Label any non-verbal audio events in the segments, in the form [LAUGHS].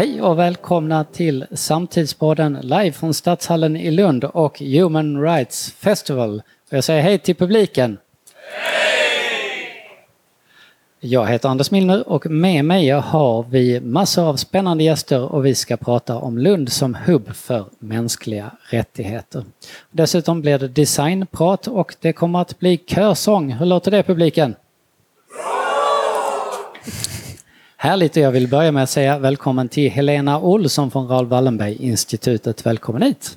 Hej och välkomna till Samtidspodden live från Stadshallen i Lund och Human Rights Festival. Jag säger hej till publiken. Jag heter Anders Milner och med mig har vi massor av spännande gäster och vi ska prata om Lund som hubb för mänskliga rättigheter. Dessutom blir det designprat och det kommer att bli körsång. Hur låter det publiken? Härligt och jag vill börja med att säga välkommen till Helena Olsson från Raoul Wallenberg-institutet. Välkommen hit!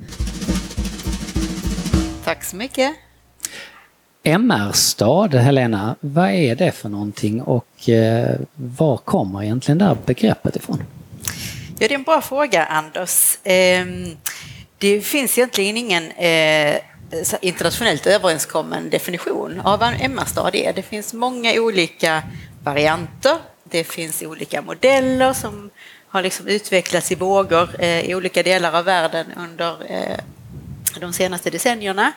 Tack så mycket! MR-stad, Helena, vad är det för någonting och eh, var kommer egentligen det här begreppet ifrån? Ja, det är en bra fråga, Anders. Eh, det finns egentligen ingen eh, internationellt överenskommen definition av vad en MR-stad är. Det finns många olika varianter det finns olika modeller som har liksom utvecklats i vågor eh, i olika delar av världen under eh, de senaste decennierna.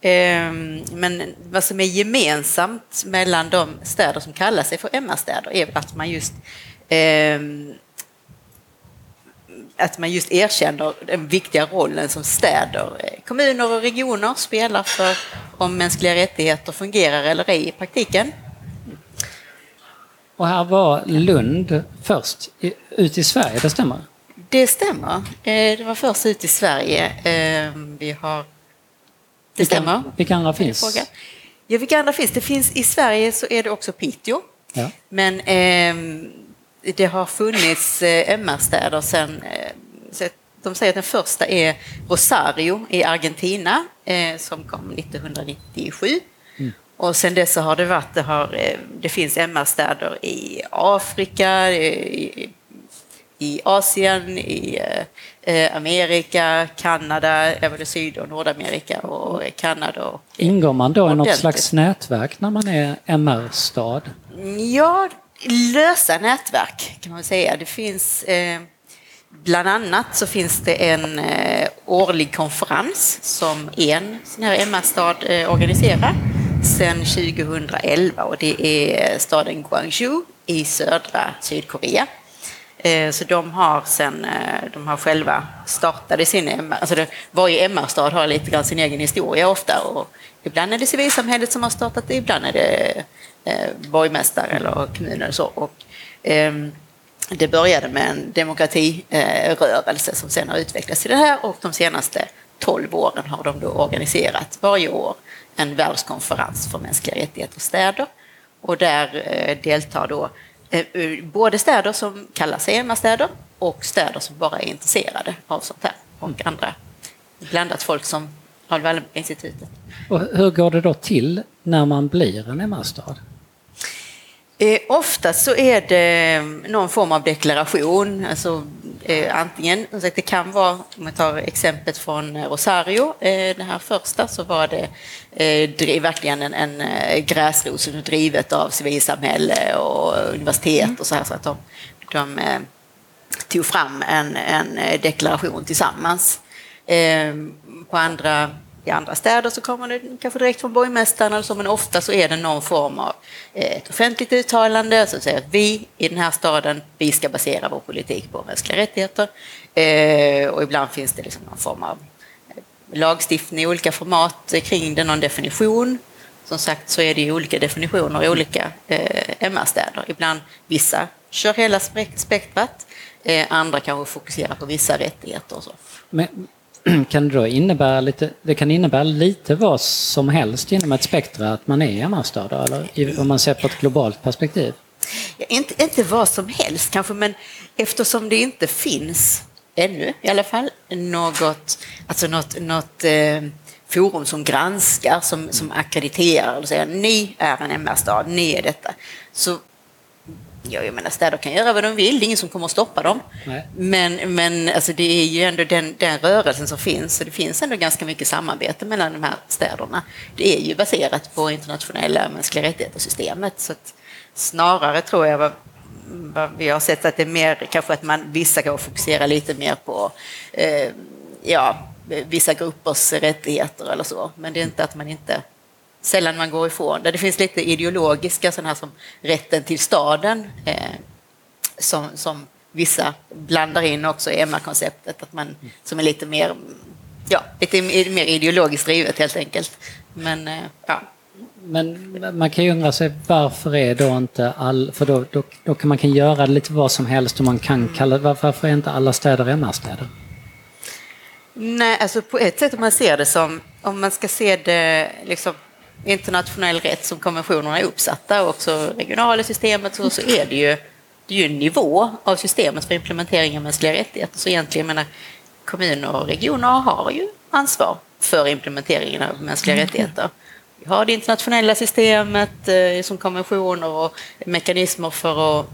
Ehm, men vad som är gemensamt mellan de städer som kallar sig för MR-städer är att man just ehm, att man just erkänner den viktiga rollen som städer, eh, kommuner och regioner spelar för om mänskliga rättigheter fungerar eller ej i praktiken. Och här var Lund först ut i Sverige, det stämmer? Det stämmer. Eh, det var först ut i Sverige. Eh, vi har... Det stämmer. Vilka andra finns? Ja, vilka andra finns? Det finns i Sverige så är det också Piteå. Ja. Men eh, det har funnits MR-städer sen... De säger att den första är Rosario i Argentina som kom 1997. Och sen dess har det varit, det, har, eh, det finns MR-städer i Afrika, i, i Asien, i eh, Amerika, Kanada, även Syd och Nordamerika och Kanada. Och, Ingår man då i något slags nätverk när man är MR-stad? Ja, lösa nätverk kan man säga. Det finns eh, Bland annat så finns det en eh, årlig konferens som en sån här MR-stad eh, organiserar sedan 2011 och det är staden Guangzhou i södra Sydkorea. Eh, så de har sen, eh, de har själva startade sin MR, alltså det, varje MR-stad har lite grann sin egen historia ofta och ibland är det civilsamhället som har startat det, ibland är det eh, borgmästare eller kommuner och så. Och, eh, det började med en demokratirörelse som sen har utvecklats till det här och de senaste 12 åren har de då organiserat varje år en världskonferens för mänskliga rättigheter och städer. Och där eh, deltar då eh, både städer som kallar sig MR-städer och städer som bara är intresserade av sånt här och andra blandat folk som Raoul Wallenberg-institutet. Och hur går det då till när man blir en MR-stad? Eh, oftast så är det någon form av deklaration, alltså eh, antingen, det kan vara, om jag tar exemplet från Rosario, eh, det här första, så var det eh, verkligen en, en eh, gräsrot som drivet av civilsamhälle och universitet och så här, så att de, de eh, tog fram en, en deklaration tillsammans. Eh, på andra i andra städer så kommer det kanske direkt från borgmästaren eller så, men ofta så är det någon form av eh, ett offentligt uttalande alltså som säger att vi i den här staden, vi ska basera vår politik på mänskliga rättigheter. Eh, och ibland finns det liksom någon form av eh, lagstiftning i olika format kring det, någon definition. Som sagt så är det ju olika definitioner i olika MR-städer. Ibland vissa kör hela spektrat, andra kanske fokuserar på vissa rättigheter och så. Men [CLEARS THROAT] kan det då innebära lite, det kan innebära lite vad som helst inom ett spektra att man är MR-stad, eller om man ser på ett globalt perspektiv? Ja, inte, inte vad som helst kanske, men eftersom det inte finns ännu i alla fall något, alltså något, något eh, forum som granskar, som, som akkrediterar och säger ni är en MR-stad, ni är detta. Så Ja, jag menar, städer kan göra vad de vill, det är ingen som kommer att stoppa dem. Nej. Men, men alltså, det är ju ändå den, den rörelsen som finns, och det finns ändå ganska mycket samarbete mellan de här städerna. Det är ju baserat på internationella mänskliga rättigheter-systemet. Så snarare tror jag vad, vad vi har sett att det är mer kanske att man, vissa kan fokusera lite mer på eh, ja, vissa gruppers rättigheter eller så, men det är inte att man inte sällan man går ifrån det. Det finns lite ideologiska sådana här som rätten till staden eh, som, som vissa blandar in också MR-konceptet, att man, som är lite mer, ja, lite mer ideologiskt drivet helt enkelt. Men eh, ja, men man kan ju undra sig varför är då inte all, för då, då, då kan man kan göra lite vad som helst och man kan kalla varför är inte alla städer MR-städer? Nej, alltså på ett sätt om man ser det som, om man ska se det liksom internationell rätt som konventionerna är uppsatta och också regionala systemet så, så är det ju, det är ju en nivå av systemet för implementering av mänskliga rättigheter. Så egentligen menar kommuner och regioner har ju ansvar för implementeringen av mänskliga mm. rättigheter. Vi har det internationella systemet eh, som konventioner och mekanismer för att,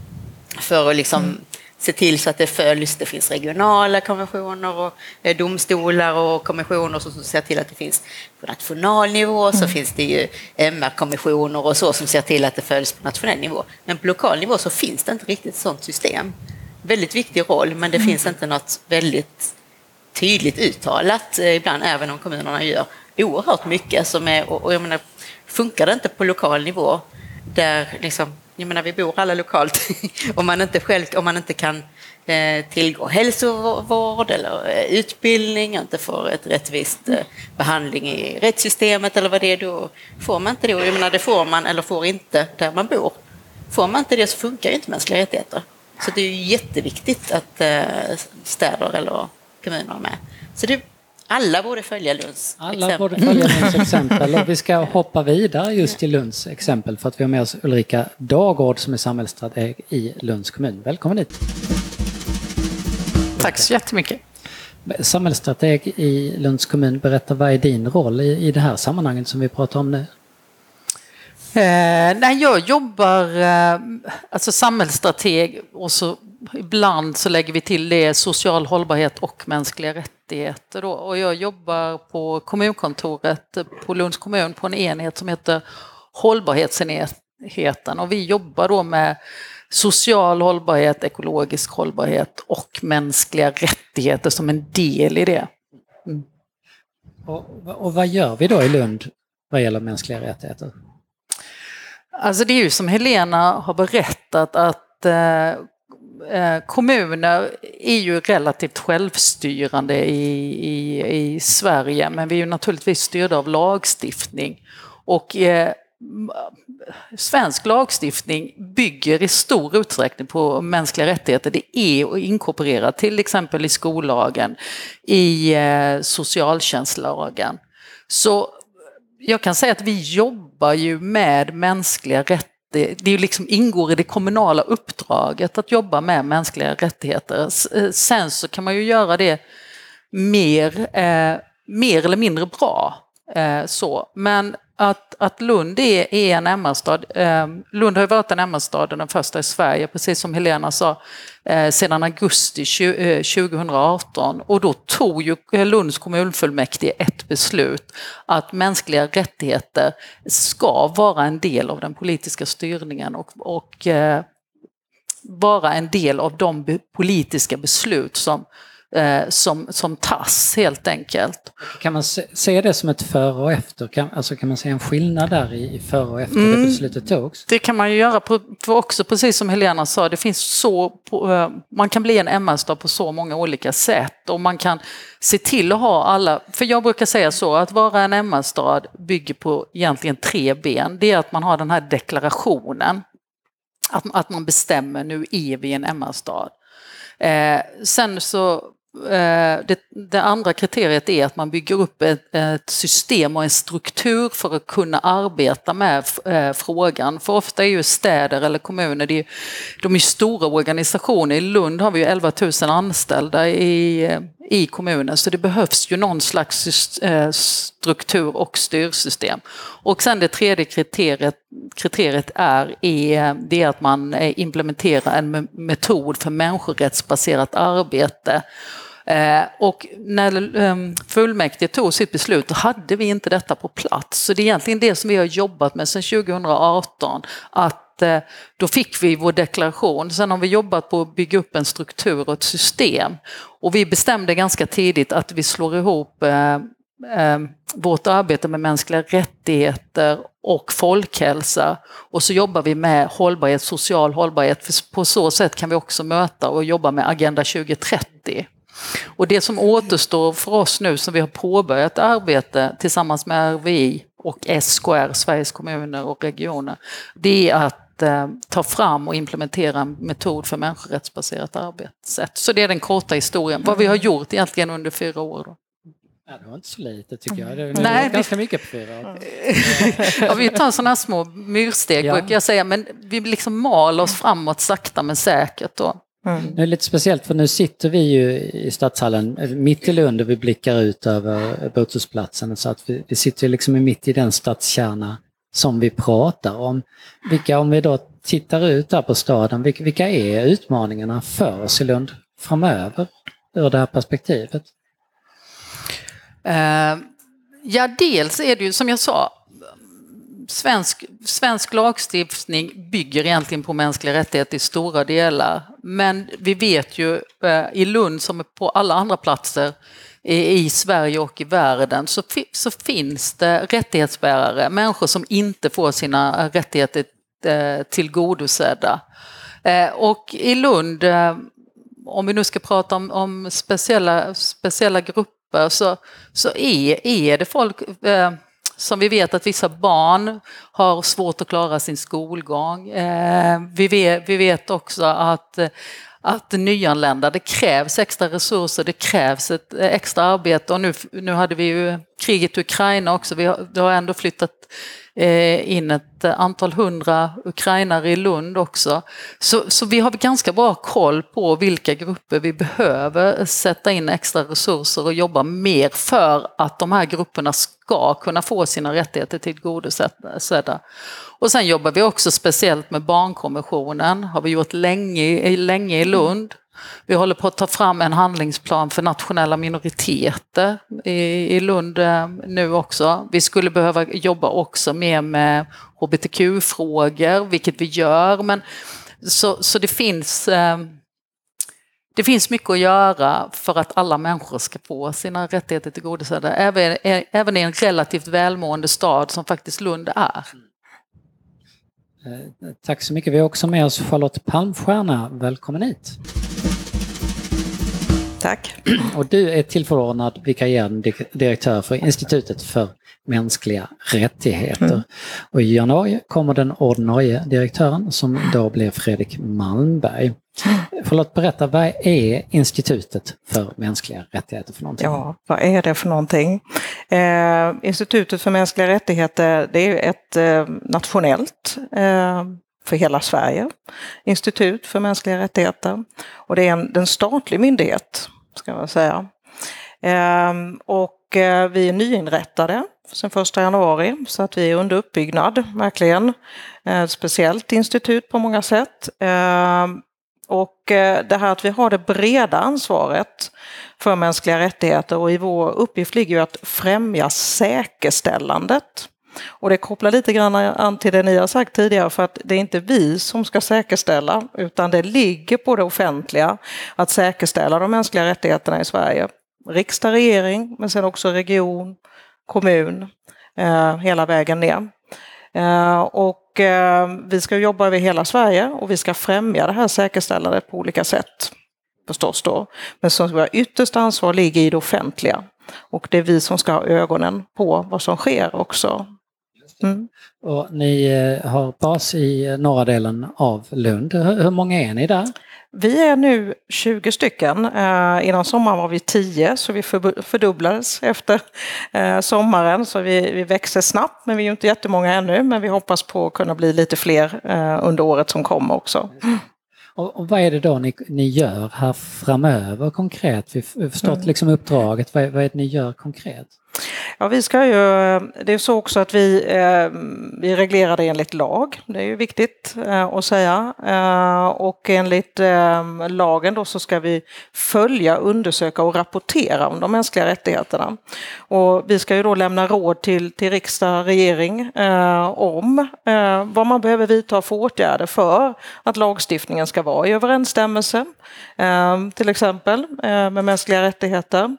för att liksom mm. Se till så att det följs. Det finns regionala konventioner och eh, domstolar och konventioner som ser till att det finns på nationell nivå. Så mm. finns det ju MR-kommissioner och så som ser till att det följs på nationell nivå. Men på lokal nivå så finns det inte riktigt ett sådant system. Väldigt viktig roll, men det mm. finns inte något väldigt tydligt uttalat eh, ibland, även om kommunerna gör oerhört mycket som är, och jag menar, funkar det inte på lokal nivå där liksom, jag menar vi bor alla lokalt, [LAUGHS] om man inte själv, om man inte kan eh, tillgå hälsovård eller eh, utbildning, inte får ett rättvist eh, behandling i rättssystemet eller vad det är, då får man inte det. Jag menar, det får man eller får inte där man bor. Får man inte det så funkar inte mänskliga rättigheter. Så det är ju jätteviktigt att eh, städer eller kommuner är med. Så det alla borde följa Lunds Alla exempel. borde följa [LAUGHS] Lunds exempel och vi ska hoppa vidare just till Lunds exempel för att vi har med oss Ulrika Dagård som är samhällsstrateg i Lunds kommun. Välkommen hit! Tack så jättemycket! Samhällsstrateg i Lunds kommun, berätta vad är din roll i, i det här sammanhanget som vi pratar om nu? Eh, nej, jag jobbar eh, alltså samhällsstrateg och så ibland så lägger vi till det social hållbarhet och mänskliga rättigheter. Då. Och jag jobbar på kommunkontoret på Lunds kommun på en enhet som heter hållbarhetsenheten och vi jobbar då med social hållbarhet, ekologisk hållbarhet och mänskliga rättigheter som en del i det. Mm. Och, och vad gör vi då i Lund vad gäller mänskliga rättigheter? Alltså det är ju som Helena har berättat att eh, Eh, kommuner är ju relativt självstyrande i, i, i Sverige men vi är ju naturligtvis styrda av lagstiftning. Och eh, svensk lagstiftning bygger i stor utsträckning på mänskliga rättigheter. Det är inkorporerat till exempel i skollagen, i eh, socialtjänstlagen. Så jag kan säga att vi jobbar ju med mänskliga rättigheter det, det liksom ingår i det kommunala uppdraget att jobba med mänskliga rättigheter. Eh, sen så kan man ju göra det mer, eh, mer eller mindre bra. Eh, så. Men att, att Lund är, är en MR-stad. Ehm, Lund har ju varit en MR-stad, den första i Sverige, precis som Helena sa, eh, sedan augusti 2018. Eh, och då tog ju Lunds kommunfullmäktige ett beslut att mänskliga rättigheter ska vara en del av den politiska styrningen och, och eh, vara en del av de politiska beslut som eh, som, som tas helt enkelt. Kan man se, se det som ett före och efter? Kan, alltså kan man se en skillnad där i, i före och efter mm, det beslutet togs? Det kan man ju göra, på, också precis som Helena sa, det finns så, på, eh, man kan bli en MR-stad på så många olika sätt och man kan se till att ha alla, för jag brukar säga så att vara en MR-stad bygger på egentligen tre ben. Det är att man har den här deklarationen, att, att man bestämmer nu är vi en MR-stad. Eh, sen så Eh, det, det, andra kriteriet är att man bygger upp ett, ett, system och en struktur för att kunna arbeta med eh, frågan. För ofta är ju städer eller kommuner, det är, de är stora organisationer. I Lund har vi ju 11 000 anställda i, eh, i kommunen så det behövs ju någon slags eh, struktur och styrsystem. Och sen det tredje kriteriet, kriteriet är, eh, är, det att man eh, implementerar en metod för människorättsbaserat arbete och när ehm, fullmäktige tog sitt beslut, hade vi inte detta på plats. Så det är egentligen det som vi har jobbat med sedan 2018, att att eh, då fick vi vår deklaration. Sen har vi jobbat på att bygga upp en struktur och ett system. Och vi bestämde ganska tidigt att vi slår ihop eh, eh, vårt arbete med mänskliga rättigheter och folkhälsa. Och så jobbar vi med hållbarhet, social hållbarhet. För på så sätt kan vi också möta och jobba med Agenda 2030. Och det som återstår för oss nu som vi har påbörjat arbete tillsammans med RVI och SKR, Sveriges kommuner och regioner, det är att eh, ta fram och implementera en metod för människorättsbaserat arbetssätt. Så det är den korta historien, vad vi har gjort egentligen under fyra år. Då. Ja, det var inte så lite tycker jag. Det är Nej, ganska vi... mycket på fyra år. ja, vi tar sådana små myrsteg ja. brukar jag säga, men vi liksom mal oss framåt sakta men säkert. Då. Mm. Det är lite speciellt för nu sitter vi ju i stadshallen mitt i Lund och vi blickar ut över Botusplatsen så att vi, vi sitter liksom mitt i den stadskärna som vi pratar om. Vilka, om vi då tittar ut där på staden, vilka, vilka är utmaningarna för oss i Lund framöver ur det här perspektivet? Uh, ja, dels är det ju som jag sa, svensk, svensk lagstiftning bygger egentligen på mänskliga rättigheter i stora delar. Men vi vet ju uh, i Lund som på alla andra platser i Sverige och i världen så, så finns det rättighetsbärare, människor som inte får sina rättigheter eh, tillgodosedda. Eh, och i Lund, eh, om vi nu ska prata om, om speciella, speciella grupper, så, så är, är det folk som vi vet att vissa barn har svårt att klara sin skolgång. Vi vet, vi vet också att att nyanlända, det krävs extra resurser, det krävs ett eh, extra arbete. Och nu, nu hade vi ju kriget i Ukraina också, vi har, det har ändå flyttat Eh, in ett eh, antal hundra ukrainare i Lund också. Så, så vi har ganska bra koll på vilka grupper vi behöver sätta in extra resurser och jobba mer för att de här grupperna ska kunna få sina rättigheter tillgodosedda. Och sen jobbar vi också speciellt med barnkonventionen, har vi gjort länge, länge i Lund. Vi håller på att ta fram en handlingsplan för nationella minoriteter i, Lund eh, nu också. Vi skulle behöva jobba också mer med hbtq-frågor, vilket vi gör. Men, så, så det finns eh, det finns mycket att göra för att alla människor ska få sina rättigheter tillgodosedda, även, eh, även i en relativt välmående stad som faktiskt Lund är. Tack så mycket. Vi har också med oss Charlotte Palmstierna. Välkommen hit. Tack. Och du är tillförordnad vikarierande direktör för Institutet för mänskliga rättigheter. Mm. Och i januari kommer den ordinarie direktören som då blir Fredrik Malmberg. Förlåt, berätta, vad är Institutet för mänskliga rättigheter för någonting? Ja, vad är det för någonting? Eh, Institutet för mänskliga rättigheter, det är ett eh, nationellt eh, för hela Sverige. Institut för mänskliga rättigheter. Och det är en, en statlig myndighet, ska jag säga. Ehm, och eh, vi är nyinrättade sen 1 januari så att vi är under uppbyggnad, verkligen. Eh, ett speciellt institut på många sätt. Ehm, och eh, det här att vi har det breda ansvaret för mänskliga rättigheter och i vår uppgift ligger ju att främja säkerställandet och det kopplar lite grann an till det ni har sagt tidigare för att det är inte vi som ska säkerställa utan det ligger på det offentliga att säkerställa de mänskliga rättigheterna i Sverige. Riksdag, regering men sen också region, kommun, eh, hela vägen ner. Eh, och eh, vi ska jobba över hela Sverige och vi ska främja det här säkerställandet på olika sätt förstås då. Men som våra yttersta ansvar ligger i det offentliga. Och det är vi som ska ha ögonen på vad som sker också. Mm. Och ni eh, har bas i norra delen av Lund. Hur många är ni där? Vi är nu 20 stycken. Eh, innan sommaren var vi 10 så vi fördubblades efter eh, sommaren. Så vi, vi växer snabbt men vi är inte jättemånga ännu. Men vi hoppas på att kunna bli lite fler under året som kommer också. Och, och vad är det då ni, ni gör här framöver konkret? Vi har förstått mm. liksom uppdraget. Vad, vad är det ni gör konkret? Ja, vi ska ju, det är så också att vi, eh, vi reglerar det enligt lag. Det är ju viktigt eh, att säga. Eh, och enligt eh, lagen då så ska vi följa, undersöka och rapportera om de mänskliga rättigheterna. Och vi ska ju då lämna råd till, till riksdag, regering eh, om eh, vad man behöver vidta för åtgärder för att lagstiftningen ska vara i överensstämmelse, till exempel med mänskliga rättigheter.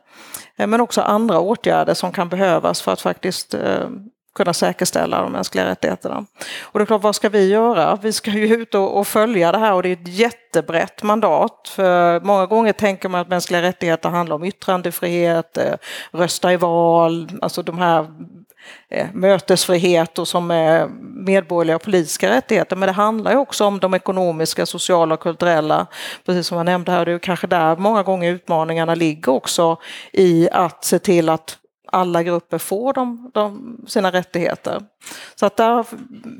Eh, men också andra åtgärder som kan behövas för att faktiskt eh, kunna säkerställa de mänskliga rättigheterna. Och det är klart, vad ska vi göra? Vi ska ju ut och, och följa det här och det är ett jättebrett mandat. För många gånger tänker man att mänskliga rättigheter handlar om yttrandefrihet, eh, rösta i val, alltså de här Eh, mötesfrihet och som är medborgerliga och politiska rättigheter. Men det handlar ju också om de ekonomiska, sociala och kulturella, precis som jag nämnde här, det är kanske där många gånger utmaningarna ligger också i att se till att alla grupper får de, de, sina rättigheter. Så att där,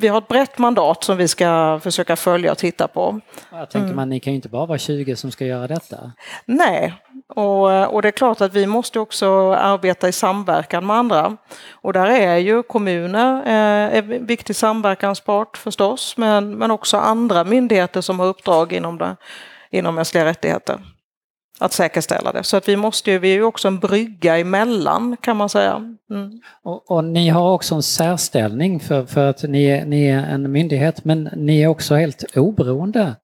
vi har ett brett mandat som vi ska försöka följa och titta på. Jag tänker mm. man, ni kan ju inte bara vara 20 som ska göra detta. Nej, och, och det är klart att vi måste också arbeta i samverkan med andra. Och där är ju kommuner eh, en viktig samverkanspart förstås, men, men också andra myndigheter som har uppdrag inom, det, inom mänskliga rättigheter att säkerställa det. Så att vi måste ju, vi är ju också en brygga emellan kan man säga. Mm. Och, och, ni har också en särställning för, för att ni är, ni är en myndighet men ni är också helt oberoende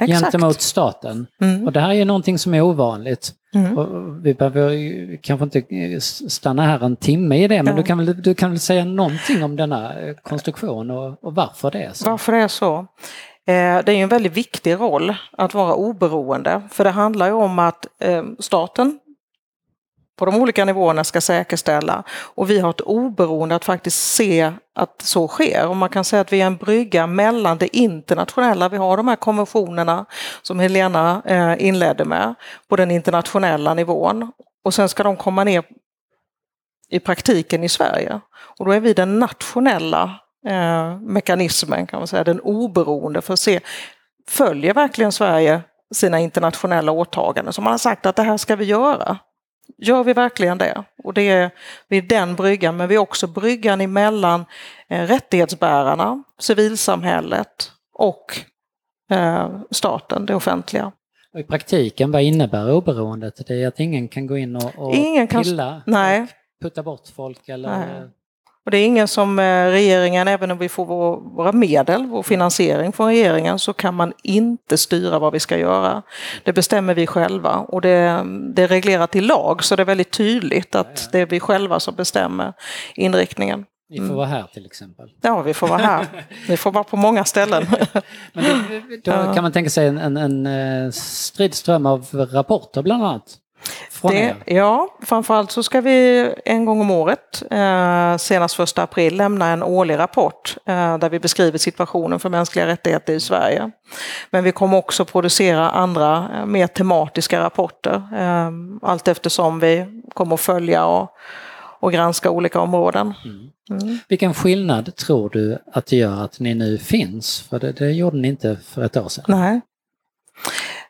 Exakt. gentemot staten. Mm. Och det här är ju någonting som är ovanligt. Mm. Vi behöver kanske inte stanna här en timme i det, men ja. du, kan väl, du kan väl säga någonting om denna konstruktion och, och varför det är så? Varför det är så? Eh, det är en väldigt viktig roll att vara oberoende, för det handlar ju om att eh, staten på de olika nivåerna ska säkerställa och vi har ett oberoende att faktiskt se att så sker. Och man kan säga att vi är en brygga mellan det internationella, vi har de här konventionerna som Helena eh, inledde med, på den internationella nivån och sen ska de komma ner i praktiken i Sverige. Och då är vi den nationella eh, mekanismen, kan man säga, den oberoende för att se, följer verkligen Sverige sina internationella åtaganden som man har sagt att det här ska vi göra? Gör vi verkligen det? Och det är vid den bryggan, men vi är också bryggan emellan eh, rättighetsbärarna, civilsamhället och eh, staten, det offentliga. Och I praktiken, vad innebär oberoendet? Det är att ingen kan gå in och, och ingen kan, pilla? Nej. Putta bort folk eller? Nej. Och det är ingen som eh, regeringen, även om vi får våra medel, vår finansiering från regeringen, så kan man inte styra vad vi ska göra. Det bestämmer vi själva och det, det är reglerat i lag så det är väldigt tydligt att det är vi själva som bestämmer inriktningen. Vi får mm. vara här till exempel. Ja, vi får vara här. [LAUGHS] Vi får vara på många ställen. Men då, då kan man tänka sig en, en, en eh, stridström av rapporter bland annat? Det, ja, framförallt så ska vi en gång om året, eh, senast första april, lämna en årlig rapport eh, där vi beskriver situationen för mänskliga rättigheter i Sverige. Men vi kommer också producera andra eh, mer tematiska rapporter eh, allt eftersom vi kommer att följa och, och granska olika områden. Mm. Mm. Vilken skillnad tror du att det gör att ni nu finns? För det, det gjorde ni inte för ett år sedan. Nej.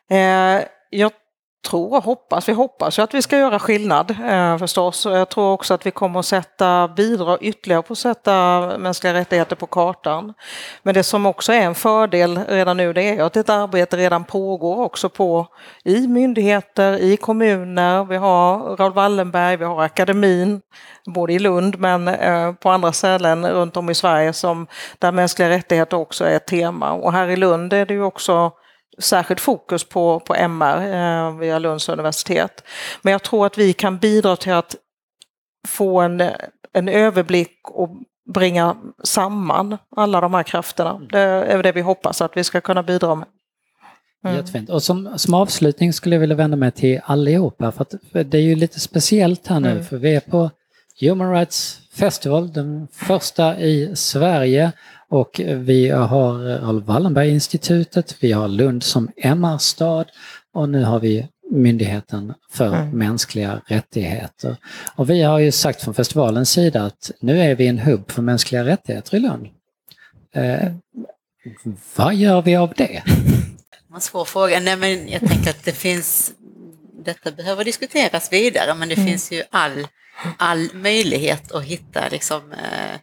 Eh, jag tror och hoppas, vi hoppas ju att vi ska göra skillnad eh, förstås. Jag tror också att vi kommer att sätta, bidra ytterligare på att sätta mänskliga rättigheter på kartan. Men det som också är en fördel redan nu det är att ett arbete redan pågår också på i myndigheter, i kommuner. Vi har Raoul Wallenberg, vi har akademin, både i Lund men eh, på andra ställen runt om i Sverige som, där mänskliga rättigheter också är ett tema. Och här i Lund är det ju också särskilt fokus på, på MR eh, via Lunds universitet. Men jag tror att vi kan bidra till att få en, en överblick och bringa samman alla de här krafterna. Det är det vi hoppas att vi ska kunna bidra med. Mm. Jättefint. Och som, som avslutning skulle jag vilja vända mig till allihopa för, att, för det är ju lite speciellt här nu mm. för vi är på Human Rights Festival, den första i Sverige och vi har Raoul Wallenberg-institutet, vi har Lund som MR-stad och nu har vi Myndigheten för mm. mänskliga rättigheter. Och vi har ju sagt från festivalens sida att nu är vi en hubb för mänskliga rättigheter i Lund. Eh, vad gör vi av det? En svår fråga. Nej, men jag tänker att det finns, detta behöver diskuteras vidare, men det mm. finns ju all, all möjlighet att hitta liksom, eh,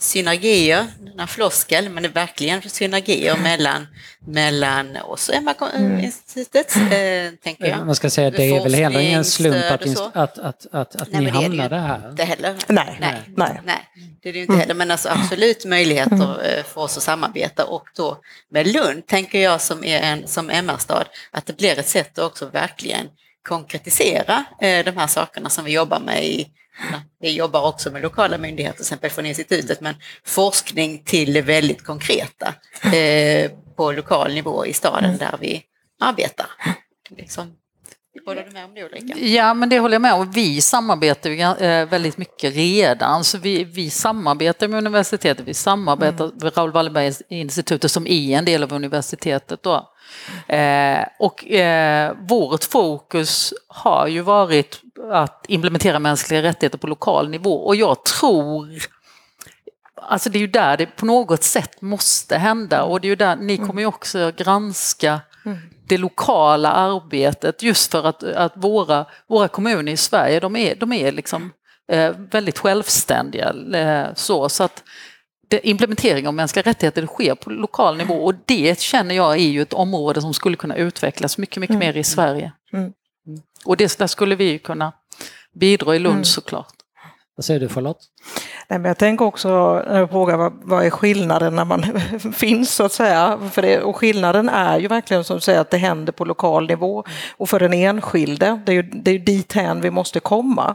synergier, den här floskel, men det är verkligen synergier mellan, mellan oss och MR-institutet, mm. eh, tänker jag. Man ska säga, det är väl heller ingen slump att, att, att, att, att nej, ni hamnade här? Inte heller. Nej, nej, nej. nej. Det är det inte heller, men alltså absolut möjligheter mm. eh, för oss att samarbeta och då med Lund tänker jag som är en som MR-stad att det blir ett sätt att också verkligen konkretisera eh, de här sakerna som vi jobbar med i vi jobbar också med lokala myndigheter, till exempel från institutet, men forskning till det väldigt konkreta eh, på lokal nivå i staden mm. där vi arbetar. Liksom. Håller du med om det Ulrika? Ja, men det håller jag med om. Vi samarbetar eh, väldigt mycket redan. Så vi, vi samarbetar med universitetet, vi samarbetar mm. med Raoul Wallenberg-institutet som är en del av universitetet. Då. Eh, och eh, vårt fokus har ju varit att implementera mänskliga rättigheter på lokal nivå och jag tror Alltså det är ju där det på något sätt måste hända och det är ju där ni kommer ju också granska det lokala arbetet just för att, att våra, våra kommuner i Sverige de är, de är liksom eh, väldigt självständiga. Eh, så, så att det, implementering av mänskliga rättigheter sker på lokal nivå och det känner jag är ju ett område som skulle kunna utvecklas mycket, mycket mer i Sverige. Mm. Och det, där skulle vi kunna bidra i Lund mm. såklart. Vad säger du Charlotte? Nej, men jag tänker också när jag frågar vad, vad är skillnaden när man [LAUGHS] finns så att säga. För det, och skillnaden är ju verkligen som du säger att det händer på lokal nivå och för den enskilde. Det är ju, det är ju dithän vi måste komma.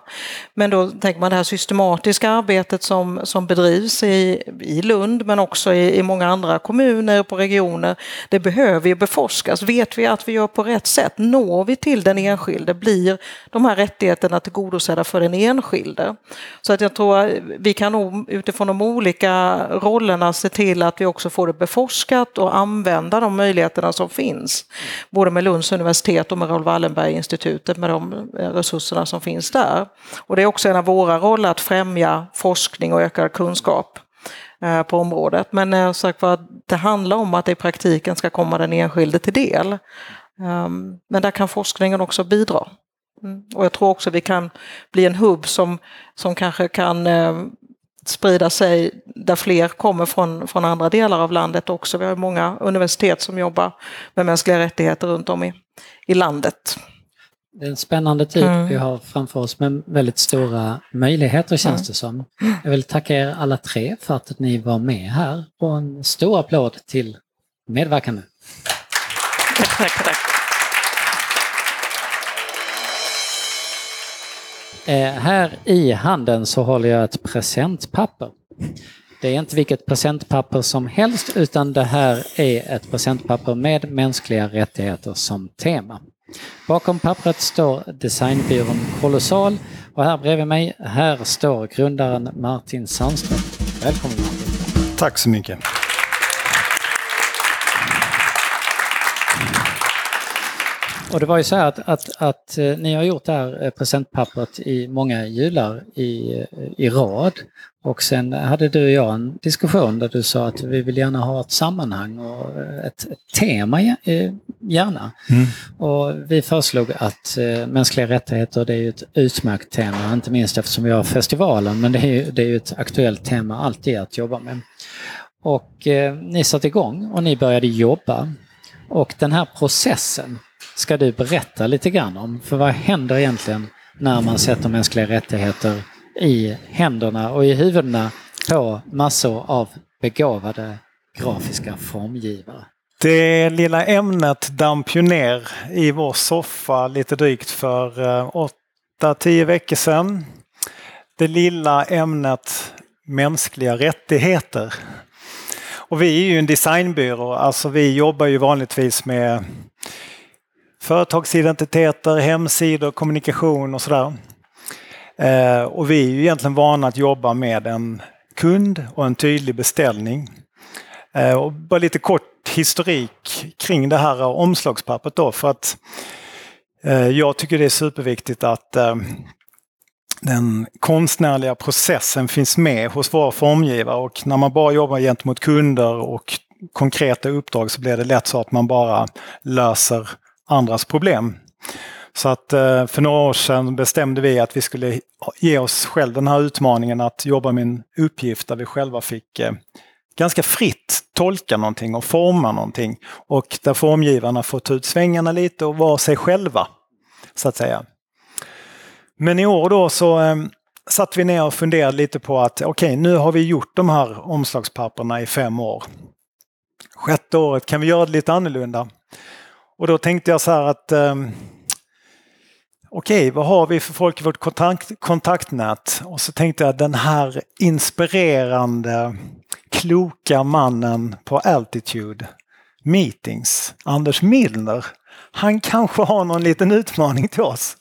Men då tänker man det här systematiska arbetet som, som bedrivs i, i Lund men också i, i många andra kommuner på regioner. Det behöver ju beforskas. Vet vi att vi gör på rätt sätt? Når vi till den enskilde? Blir de här rättigheterna tillgodosedda för den enskilde? Så att jag tror vi kan nog utifrån de olika rollerna se till att vi också får det beforskat och använda de möjligheterna som finns. Både med Lunds universitet och med Raoul Wallenberg-institutet med de eh, resurserna som finns där. Och det är också en av våra roller att främja forskning och ökad kunskap eh, på området. Men eh, sagt var, det handlar om att det i praktiken ska komma den enskilde till del. Ehm, men där kan forskningen också bidra. Mm. Och jag tror också vi kan bli en hubb som, som kanske kan eh, sprida sig där fler kommer från, från andra delar av landet också. Vi har många universitet som jobbar med mänskliga rättigheter runt om i, i landet. Det är en spännande tid mm. vi har framför oss med väldigt stora möjligheter känns mm. det som. Jag vill tacka er alla tre för att ni var med här och en stor applåd till medverkande. Tack, tack, tack. Eh, här i handen så håller jag ett presentpapper. Det är inte vilket presentpapper som helst utan det här är ett presentpapper med mänskliga rättigheter som tema. Bakom pappret står designbyrån Kolossal och här bredvid mig, här står grundaren Martin Sandström. Välkommen Martin! Tack så mycket! Och det var ju så här att, att, att eh, ni har gjort det här eh, presentpappret i många jular i, eh, i rad. Och sen hade du och jag en diskussion där du sa att vi vill gärna ha ett sammanhang och ett, ett tema gärna. Mm. Och vi föreslog att mänskliga rättigheter det är ett utmärkt tema, inte minst eftersom vi har festivalen, men det är ju, det är ju ett aktuellt tema alltid att jobba med. Och eh, ni satte igång och ni började jobba. Och den här processen ska du berätta lite grann om. För vad händer egentligen när man sätter mänskliga rättigheter i händerna och i huvudena på massor av begåvade grafiska formgivare? Det lilla ämnet damp ju ner i vår soffa lite drygt för eh, åtta, tio veckor sedan. Det lilla ämnet mänskliga rättigheter. Och vi är ju en designbyrå, alltså vi jobbar ju vanligtvis med företagsidentiteter, hemsidor, kommunikation och sådär. Eh, och vi är ju egentligen vana att jobba med en kund och en tydlig beställning. Eh, och bara lite kort historik kring det här omslagspappret då för att eh, jag tycker det är superviktigt att eh, den konstnärliga processen finns med hos våra formgivare och när man bara jobbar gentemot kunder och konkreta uppdrag så blir det lätt så att man bara löser andras problem. Så att eh, för några år sedan bestämde vi att vi skulle ge oss själva den här utmaningen att jobba med en uppgift där vi själva fick eh, ganska fritt tolka någonting och forma någonting. Och där formgivarna får ta ut svängarna lite och vara sig själva, så att säga. Men i år då så eh, satt vi ner och funderade lite på att okej, okay, nu har vi gjort de här omslagspapperna i fem år. Sjätte året, kan vi göra det lite annorlunda? Och då tänkte jag så här att eh, okej, vad har vi för folk i vårt kontakt, kontaktnät? Och så tänkte jag den här inspirerande, kloka mannen på Altitude Meetings, Anders Milner, han kanske har någon liten utmaning till oss.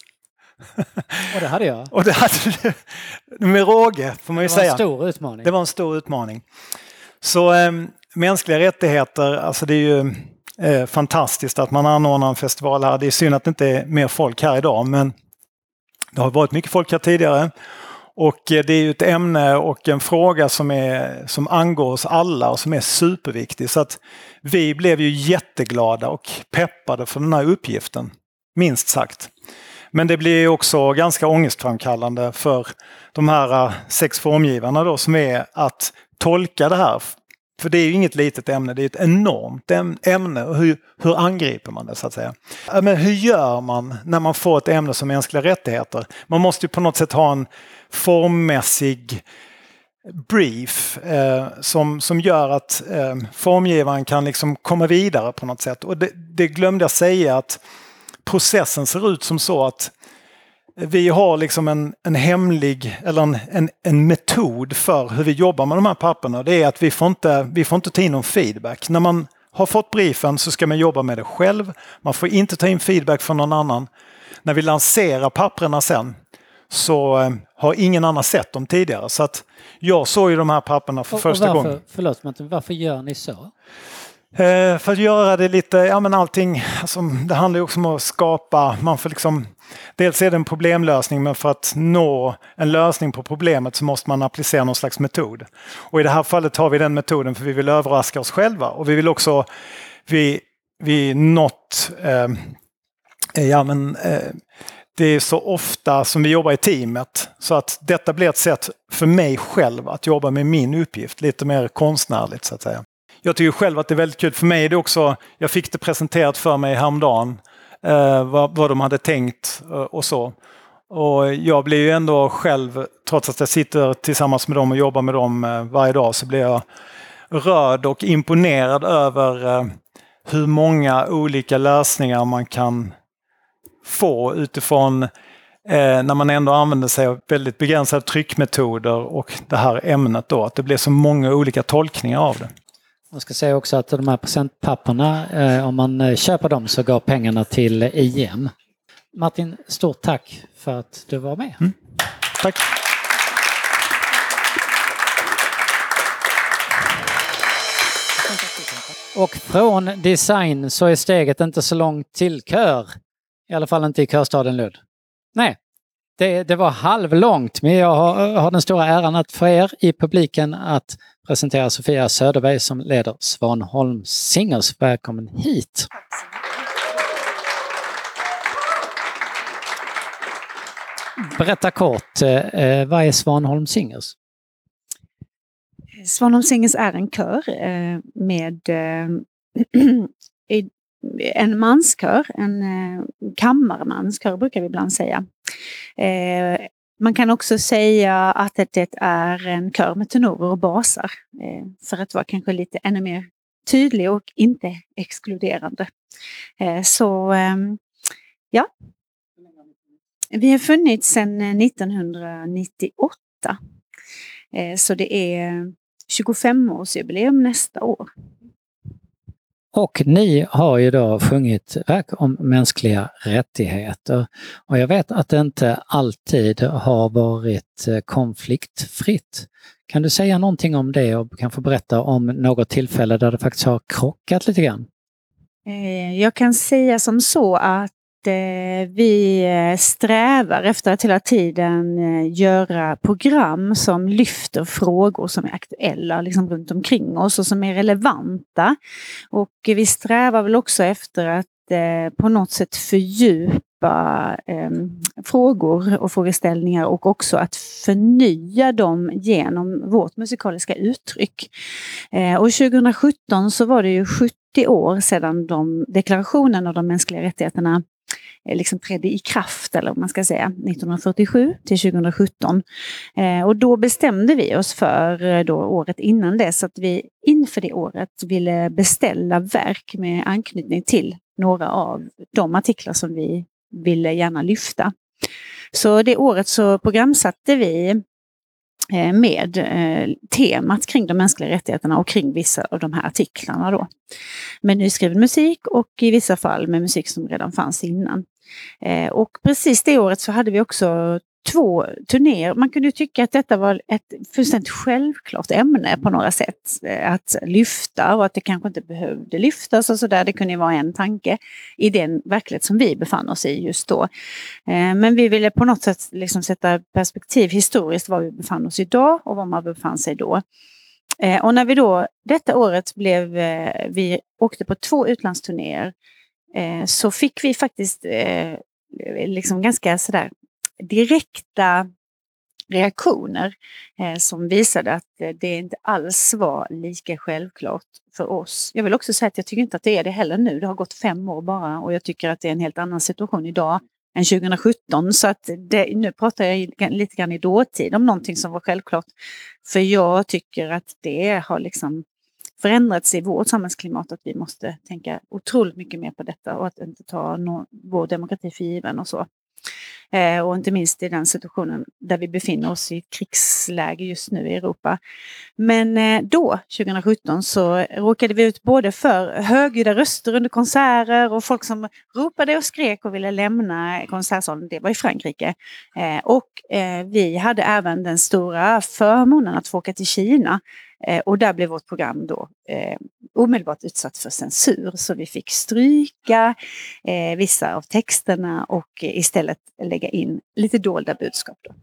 Och det hade jag. [LAUGHS] Och det hade du med råge, får man ju Det var säga. en stor utmaning. Det var en stor utmaning. Så eh, mänskliga rättigheter, alltså det är ju eh, fantastiskt att man anordnar en festival här. Det är synd att det inte är mer folk här idag, men det har varit mycket folk här tidigare. Och eh, det är ju ett ämne och en fråga som, är, som angår oss alla och som är superviktig. Så att vi blev ju jätteglada och peppade för den här uppgiften, minst sagt. Men det blir också ganska ångestframkallande för de här eh, sex formgivarna då som är att tolka det här. För det är ju inget litet ämne, det är ett enormt ämne. Hur, hur angriper man det så att säga? Men hur gör man när man får ett ämne som mänskliga rättigheter? Man måste ju på något sätt ha en formmässig brief eh, som, som gör att eh, formgivaren kan liksom komma vidare på något sätt. Och det, det glömde jag säga att processen ser ut som så att vi har liksom en, en hemlig, eller en, en, en metod för hur vi jobbar med de här papperna. Det är att vi får, inte, vi får inte ta in någon feedback. När man har fått briefen så ska man jobba med det själv. Man får inte ta in feedback från någon annan. När vi lanserar papperna sen så eh, har ingen annan sett dem tidigare. Så att jag såg ju de här papperna för Och- första och varför, gången. Förlåt, men varför gör ni så? Eh, för att göra det lite, ja men allting, alltså, det handlar ju också om att skapa, man får liksom, dels är det en problemlösning men för att nå en lösning på problemet så måste man applicera någon slags metod. Och i det här fallet har vi den metoden för vi vill överraska oss själva och vi vill också, vi, vi nått, eh, ja men eh, det är så ofta som vi jobbar i teamet så att detta blir ett sätt för mig själv att jobba med min uppgift lite mer konstnärligt så att säga. Jag tycker själv att det är väldigt kul. För mig är det också, jag fick det presenterat för mig häromdagen, eh, vad, vad de hade tänkt eh, och så. Och jag blir ju ändå själv, trots att jag sitter tillsammans med dem och jobbar med dem eh, varje dag, så blir jag rörd och imponerad över eh, hur många olika lösningar man kan få utifrån eh, när man ändå använder sig av väldigt begränsade tryckmetoder och det här ämnet då, att det blir så många olika tolkningar av det. Jag ska säga också att de här presentpapperna, eh, om man eh, köper dem så går pengarna till IM. Martin, stort tack för att du var med. Tack! Och från design så är steget inte så långt till kör. I alla fall inte i körstaden Lund. Nej, det, det var halvlångt, men jag har, har den stora äran att för er i publiken att presentera Sofia Söderberg som leder Svanholm Singers. Välkommen hit! Berätta kort, eh, eh vad är Svanholm Singers? Svanholm Singers är en kör eh, med eh, [CLEARS THROAT] i- en manskör, en eh, kammarmanskör brukar vi ibland säga. Eh, man kan också säga att det, är en kör med tenorer och basar. Eh, för att vara kanske lite ännu mer tydlig och inte exkluderande. Eh, så ehm, ja. Vi har funnits sedan eh, 1998. Eh, så det är 25-årsjubileum nästa år. Och ni har ju då sjungit verk om mänskliga rättigheter. Och jag vet att det inte alltid har varit eh, konfliktfritt. Kan du säga någonting om det och kanske berätta om något tillfälle där det faktiskt har krockat lite grann? Eh, jag kan säga som så att Eh, vi eh, strävar efter att hela tiden eh, göra program som lyfter frågor som är aktuella liksom runt omkring oss och som är relevanta. Och vi strävar väl också efter att eh, på något sätt fördjupa eh, frågor och frågeställningar och också att förnya dem genom vårt musikaliska uttryck. Eh, och 2017 så var det ju 70 år sedan de, deklarationen av de mänskliga rättigheterna Eh, liksom trädde i kraft, eller vad man ska säga, 1947 till 2017. Eh, och då bestämde vi oss för eh, då året innan dess att vi inför det året ville beställa verk med anknytning till några av de artiklar som vi ville gärna lyfta. Så det året så programsatte vi Eh, med eh, temat kring de mänskliga rättigheterna och kring vissa av de här artiklarna då. Med nyskriven musik och i vissa fall med musik som redan fanns innan. Eh, och precis det året så hade vi också två turnéer. Man kunde tycka att detta var ett fullständigt självklart ämne på några sätt eh, att lyfta och att det kanske inte behövde lyftas och sådär. Det kunde vara en tanke i den verklighet som vi befann oss i just då. Eh, men vi ville på något sätt liksom sätta perspektiv historiskt var vi befann oss idag och var man befann sig då. Eh, och när vi då detta året blev, vi åkte på två utlandsturnéer så fick vi faktiskt liksom ganska sådär direkta reaktioner eh, som visade att eh, det inte alls var lika självklart för oss. Jag vill också säga att jag tycker inte att det är det heller nu. Det har gått fem år bara och jag tycker att det är en helt annan situation idag än 2017. Så att det, nu pratar jag lite grann i dåtid om någonting som var självklart. För jag tycker att det har liksom förändrats i vårt samhällsklimat att vi måste tänka otroligt mycket mer på detta och att inte ta no vår demokrati för given och så. Eh, och inte minst i den situationen där vi befinner oss i ett krigsläge just nu i Europa. Men eh, då, 2017, så råkade vi ut både för högljudda röster under konserter och folk som ropade och skrek och ville lämna konsertsalen. Det var i Frankrike. Eh, och eh, vi hade även den stora förmånen att få åka till Kina och där blev vårt program då eh, omedelbart utsatt för censur så vi fick stryka eh, vissa av texterna och istället lägga in lite dolda budskap. Då.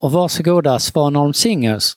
Och varsågoda Svanholm Singers.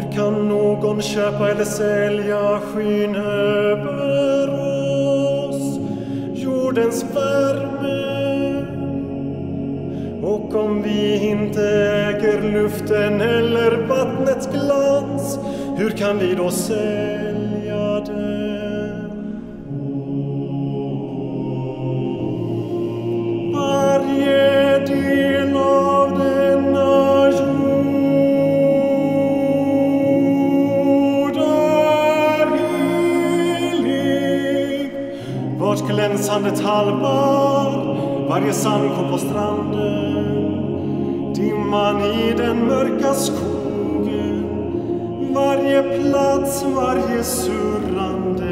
Hur kan någon köpa eller sälja skyn över oss, jordens värme. Och om vi inte äger luften eller vattnets glans, hur kan vi då sälja den? Varje havet talbar, varje sandkorn på stranden, dimman i den mörka skogen, varje plats, varje surrande.